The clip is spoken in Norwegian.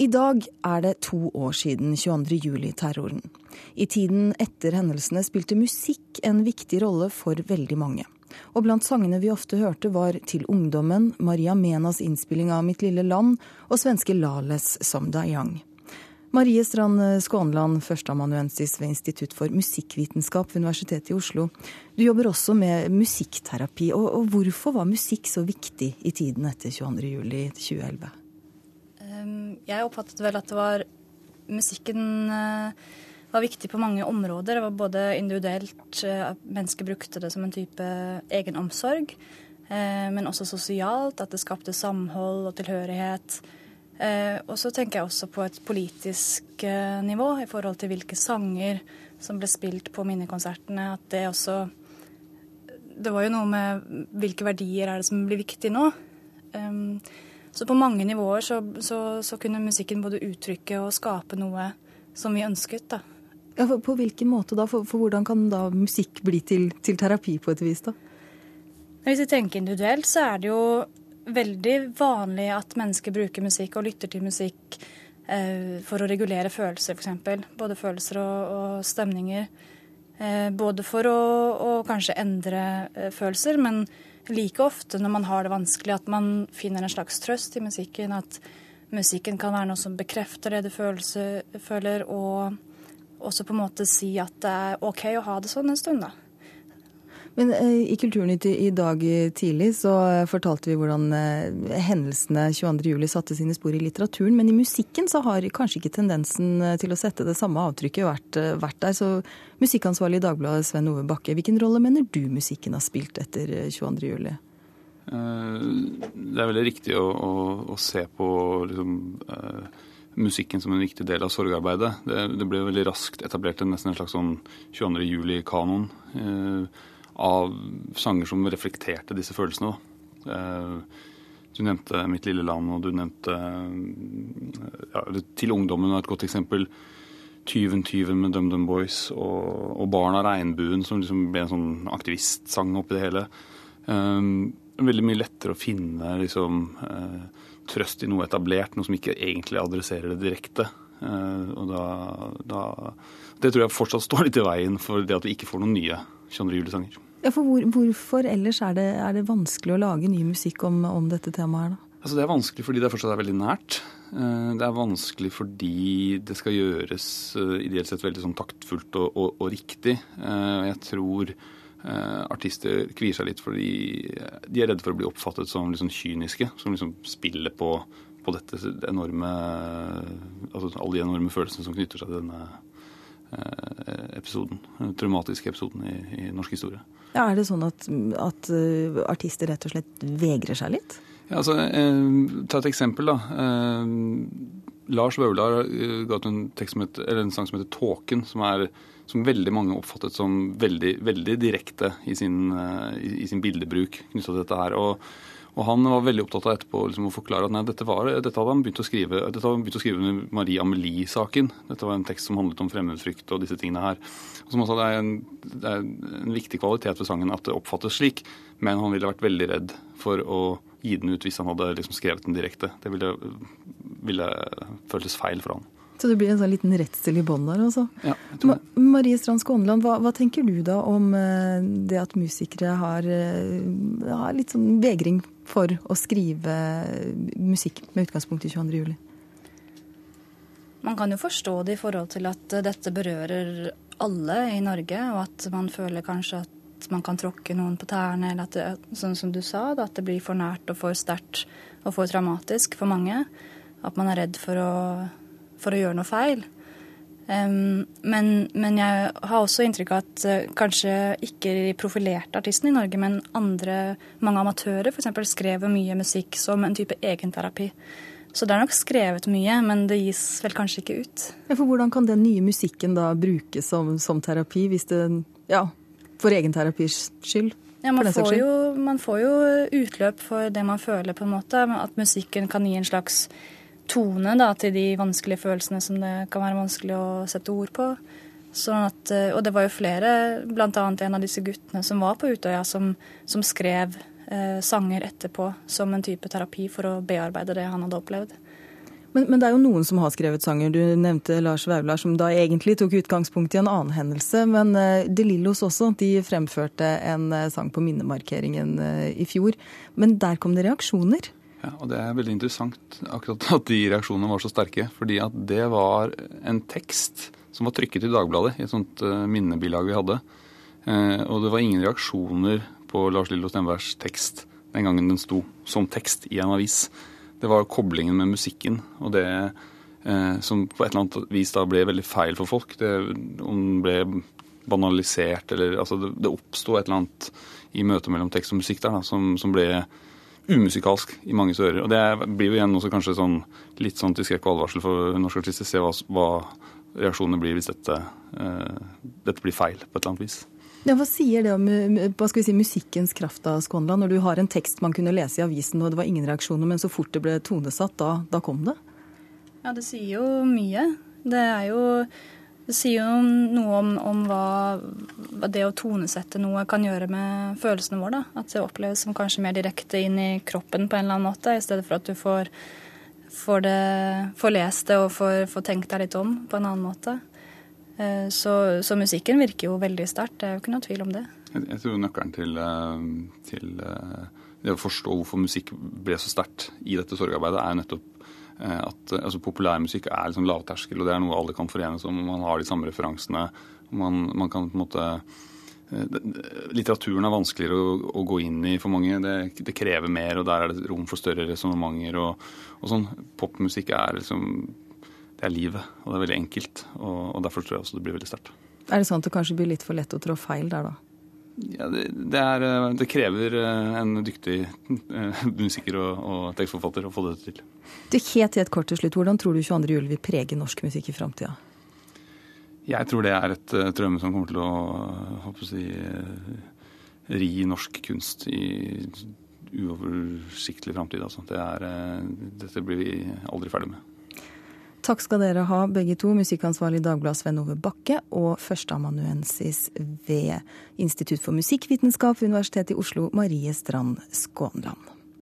I dag er det to år siden 22. juli-terroren. I tiden etter hendelsene spilte musikk en viktig rolle for veldig mange. Og blant sangene vi ofte hørte var Til ungdommen, Maria Menas innspilling av Mitt lille land og svenske Lales Som Dayang. Marie Strand Skånland, førsteamanuensis ved Institutt for musikkvitenskap ved Universitetet i Oslo. Du jobber også med musikkterapi. Og, og hvorfor var musikk så viktig i tiden etter 22.07.2011? Ehm, jeg oppfattet vel at det var musikken eh, var viktig på mange områder. Det var både individuelt, at mennesker brukte det som en type egenomsorg, eh, men også sosialt, at det skapte samhold og tilhørighet. Eh, og så tenker jeg også på et politisk eh, nivå i forhold til hvilke sanger som ble spilt på minnekonsertene. At det også Det var jo noe med hvilke verdier er det som blir viktig nå. Så på mange nivåer så, så, så, kunne musikken både uttrykke og skape noe som vi ønsket, da. Ja, på hvilken måte da? For, for, hvordan kan da musikk bli til, til terapi på et vis, da? Hvis vi tenker individuelt, så er det jo veldig vanlig at mennesker bruker musikk og lytter til musikk eh, for å regulere følelser, f.eks. Både følelser og, og stemninger. Eh, både for å, å kanskje endre eh, følelser, men like ofte når man har det vanskelig, at man finner en slags trøst i musikken. At musikken kan være noe som bekrefter det du føler, og også på en måte si at det er OK å ha det sånn en stund, da. Men eh, i Kulturnytt i dag tidlig så eh, fortalte vi hvordan eh, hendelsene 22.07 satte sine spor i litteraturen. Men i musikken så har kanskje ikke tendensen til å sette det samme avtrykket vært, vært der. Så musikkansvarlig i Dagbladet Sven Ove Bakke, hvilken rolle mener du musikken har spilt etter 22.07? Det er veldig riktig å, å, å se på liksom, musikken som en viktig del av sorgarbeidet. Det, det ble veldig raskt etablert en nesten en slags sånn 22. juli-kanon av sanger som reflekterte disse følelsene. Eh, du nevnte 'Mitt lille land', og du nevnte ja, 'Til ungdommen' er et godt eksempel. 'Tyven, tyven' med DumDum Boys og, og 'Barn av regnbuen', som liksom ble en sånn aktivistsang oppi det hele. Um, veldig mye lettere å finne liksom, uh, trøst i noe etablert, noe som ikke egentlig adresserer det direkte. Uh, og da, da, Det tror jeg fortsatt står litt i veien for det at vi ikke får noen nye 22. juli-sanger. Ja, for hvor, Hvorfor ellers er det, er det, vanskelig å lage ny musikk om, om dette temaet her, da? Altså Det er vanskelig fordi det fortsatt er veldig nært. Eh, det er vanskelig fordi det skal gjøres eh, ideelt sett veldig sånn taktfullt og, og, og riktig. Eh, jeg tror artister kvier seg litt fordi de er redde for å bli oppfattet som liksom kyniske. Som liksom spiller på, på dette enorme Altså alle de enorme følelsene som knytter seg til denne episoden. Den traumatiske episoden i, i norsk historie. Ja, er det sånn at, at uh, artister rett og slett vegrer seg litt? Ja, altså, eh, Ta et eksempel, da. Eh, Lars Vaular eh, ga ut en, en, sang som heter 'Tåken', som, er, som veldig mange oppfattet som veldig, veldig direkte i sin, i, i sin bildebruk knytta til dette her. og og han var veldig opptatt av etterpå liksom, å forklare at nei, dette, var, dette, hadde han begynt å skrive dette hadde han begynt å skrive under Marie Amelie-saken. Dette var en tekst som handlet om fremmedfrykt og disse tingene her. Og som også det er, en, det er en viktig kvalitet ved sangen at det oppfattes slik, men han ville vært veldig redd for å gi den ut hvis han hadde liksom skrevet den direkte. Det ville, ville føltes feil for han. Så det blir en sånn liten redsel i bånn der, altså. Ja, Ma Marie Strand Skånland, hva, hva, tenker du da om eh, det at musikere har, eh, har, litt sånn vegring for å skrive musikk med utgangspunkt i 22. juli? Man kan jo forstå det i forhold til at dette berører alle i Norge, og at man føler kanskje at man kan tråkke noen på tærne, eller at det, sånn som du sa, at det blir for nært og for sterkt og for traumatisk for mange. At man er redd for å for å gjøre noe feil. Um, men, men, jeg har også inntrykk av at uh, kanskje ikke de profilerte artistene i Norge, men andre, mange amatører f.eks. skrev mye musikk som en type egenterapi. Så det er nok skrevet mye, men det gis vel kanskje ikke ut. Ja, for Hvordan kan den nye musikken da brukes som, som terapi, hvis det Ja, for egenterapis skyld? Ja, man får, jo, man får jo utløp for det man føler, på en måte. At musikken kan gi en slags tone da, til de vanskelige følelsene som det kan være vanskelig å sette ord på. Sånn at, eh, og det var jo flere, bl.a. en av disse guttene som var på Utøya, som, som skrev eh, sanger etterpå som en type terapi for å bearbeide det han hadde opplevd. Men, men, det er jo noen som har skrevet sanger. Du nevnte Lars Vaular, som da egentlig tok utgangspunkt i en annen hendelse. Men uh, De Lillos også, de fremførte en uh, sang på minnemarkeringen i fjor. Men der kom det reaksjoner? Ja, og Det er veldig interessant akkurat at de reaksjonene var så sterke. Fordi at det var en tekst som var trykket i Dagbladet, i et sånt minnebilag vi hadde. Og det var ingen reaksjoner på Lars Lillo Stenbergs tekst den gangen den sto som tekst i en avis det var koblingen med musikken og det eh, som på et eller annet vis da ble veldig feil for folk. Det, om ble banalisert eller Altså det, det oppsto et eller annet i møtet mellom tekst og musikk der da, som, som ble umusikalsk i manges ører. Og det blir jo igjen også kanskje sånn, litt sånn til skrekk og advarsel for norske artister. Se hva, hva reaksjonene blir hvis dette, eh, dette blir feil på et eller annet vis. Ja, hva sier det om hva skal vi si, musikkens kraft da, Skånland? Når du har en tekst man kunne lese i avisen og det var ingen reaksjoner, men så fort det ble tonesatt, da, da kom det? Ja, det sier jo mye. Det er jo det sier jo noe om, om hva, hva, det å tonesette noe kan gjøre med følelsene våre. Da. At det oppleves som kanskje mer direkte inn i kroppen på en eller annen måte, i stedet for at du får, får, det, får lest det og får, får tenkt deg litt om på en annen måte. Eh, så, så, musikken virker jo veldig sterkt, det er jo ikke noe tvil om det. Jeg, tror nøkkelen til, eh, til, eh, det å forstå hvorfor musikk ble så sterkt i dette sorgarbeidet, er nettopp at altså, populærmusikk er liksom lavterskel, og det er noe alle kan forenes om. Man har de samme referansene. Man, man kan på en måte Litteraturen er vanskeligere å, å, gå inn i for mange. Det, det, krever mer, og der er det rom for større resonnementer. Og, og sånn. Popmusikk er liksom det er livet, og det er veldig enkelt. Og, og derfor tror jeg også det blir veldig sterkt. Er det sånn at det kanskje blir litt for lett å trå feil der, da? Ja, det, det, er, eh, det krever eh, en dyktig uh, musiker og, og, tekstforfatter å få det til. Det Helt helt kort til slutt, Hvordan tror du 22. juli vil prege norsk musikk i framtida? Jeg tror det er et traume som kommer til å, håper si, ri norsk kunst i uoversiktlig framtid. Altså. Det dette blir vi aldri ferdig med. Takk skal dere ha, begge to, musikkansvarlig i Dagbladet Sven Ove Bakke og førsteamanuensis ved Institutt for musikkvitenskap ved Universitetet i Oslo, Marie Strand Skånland.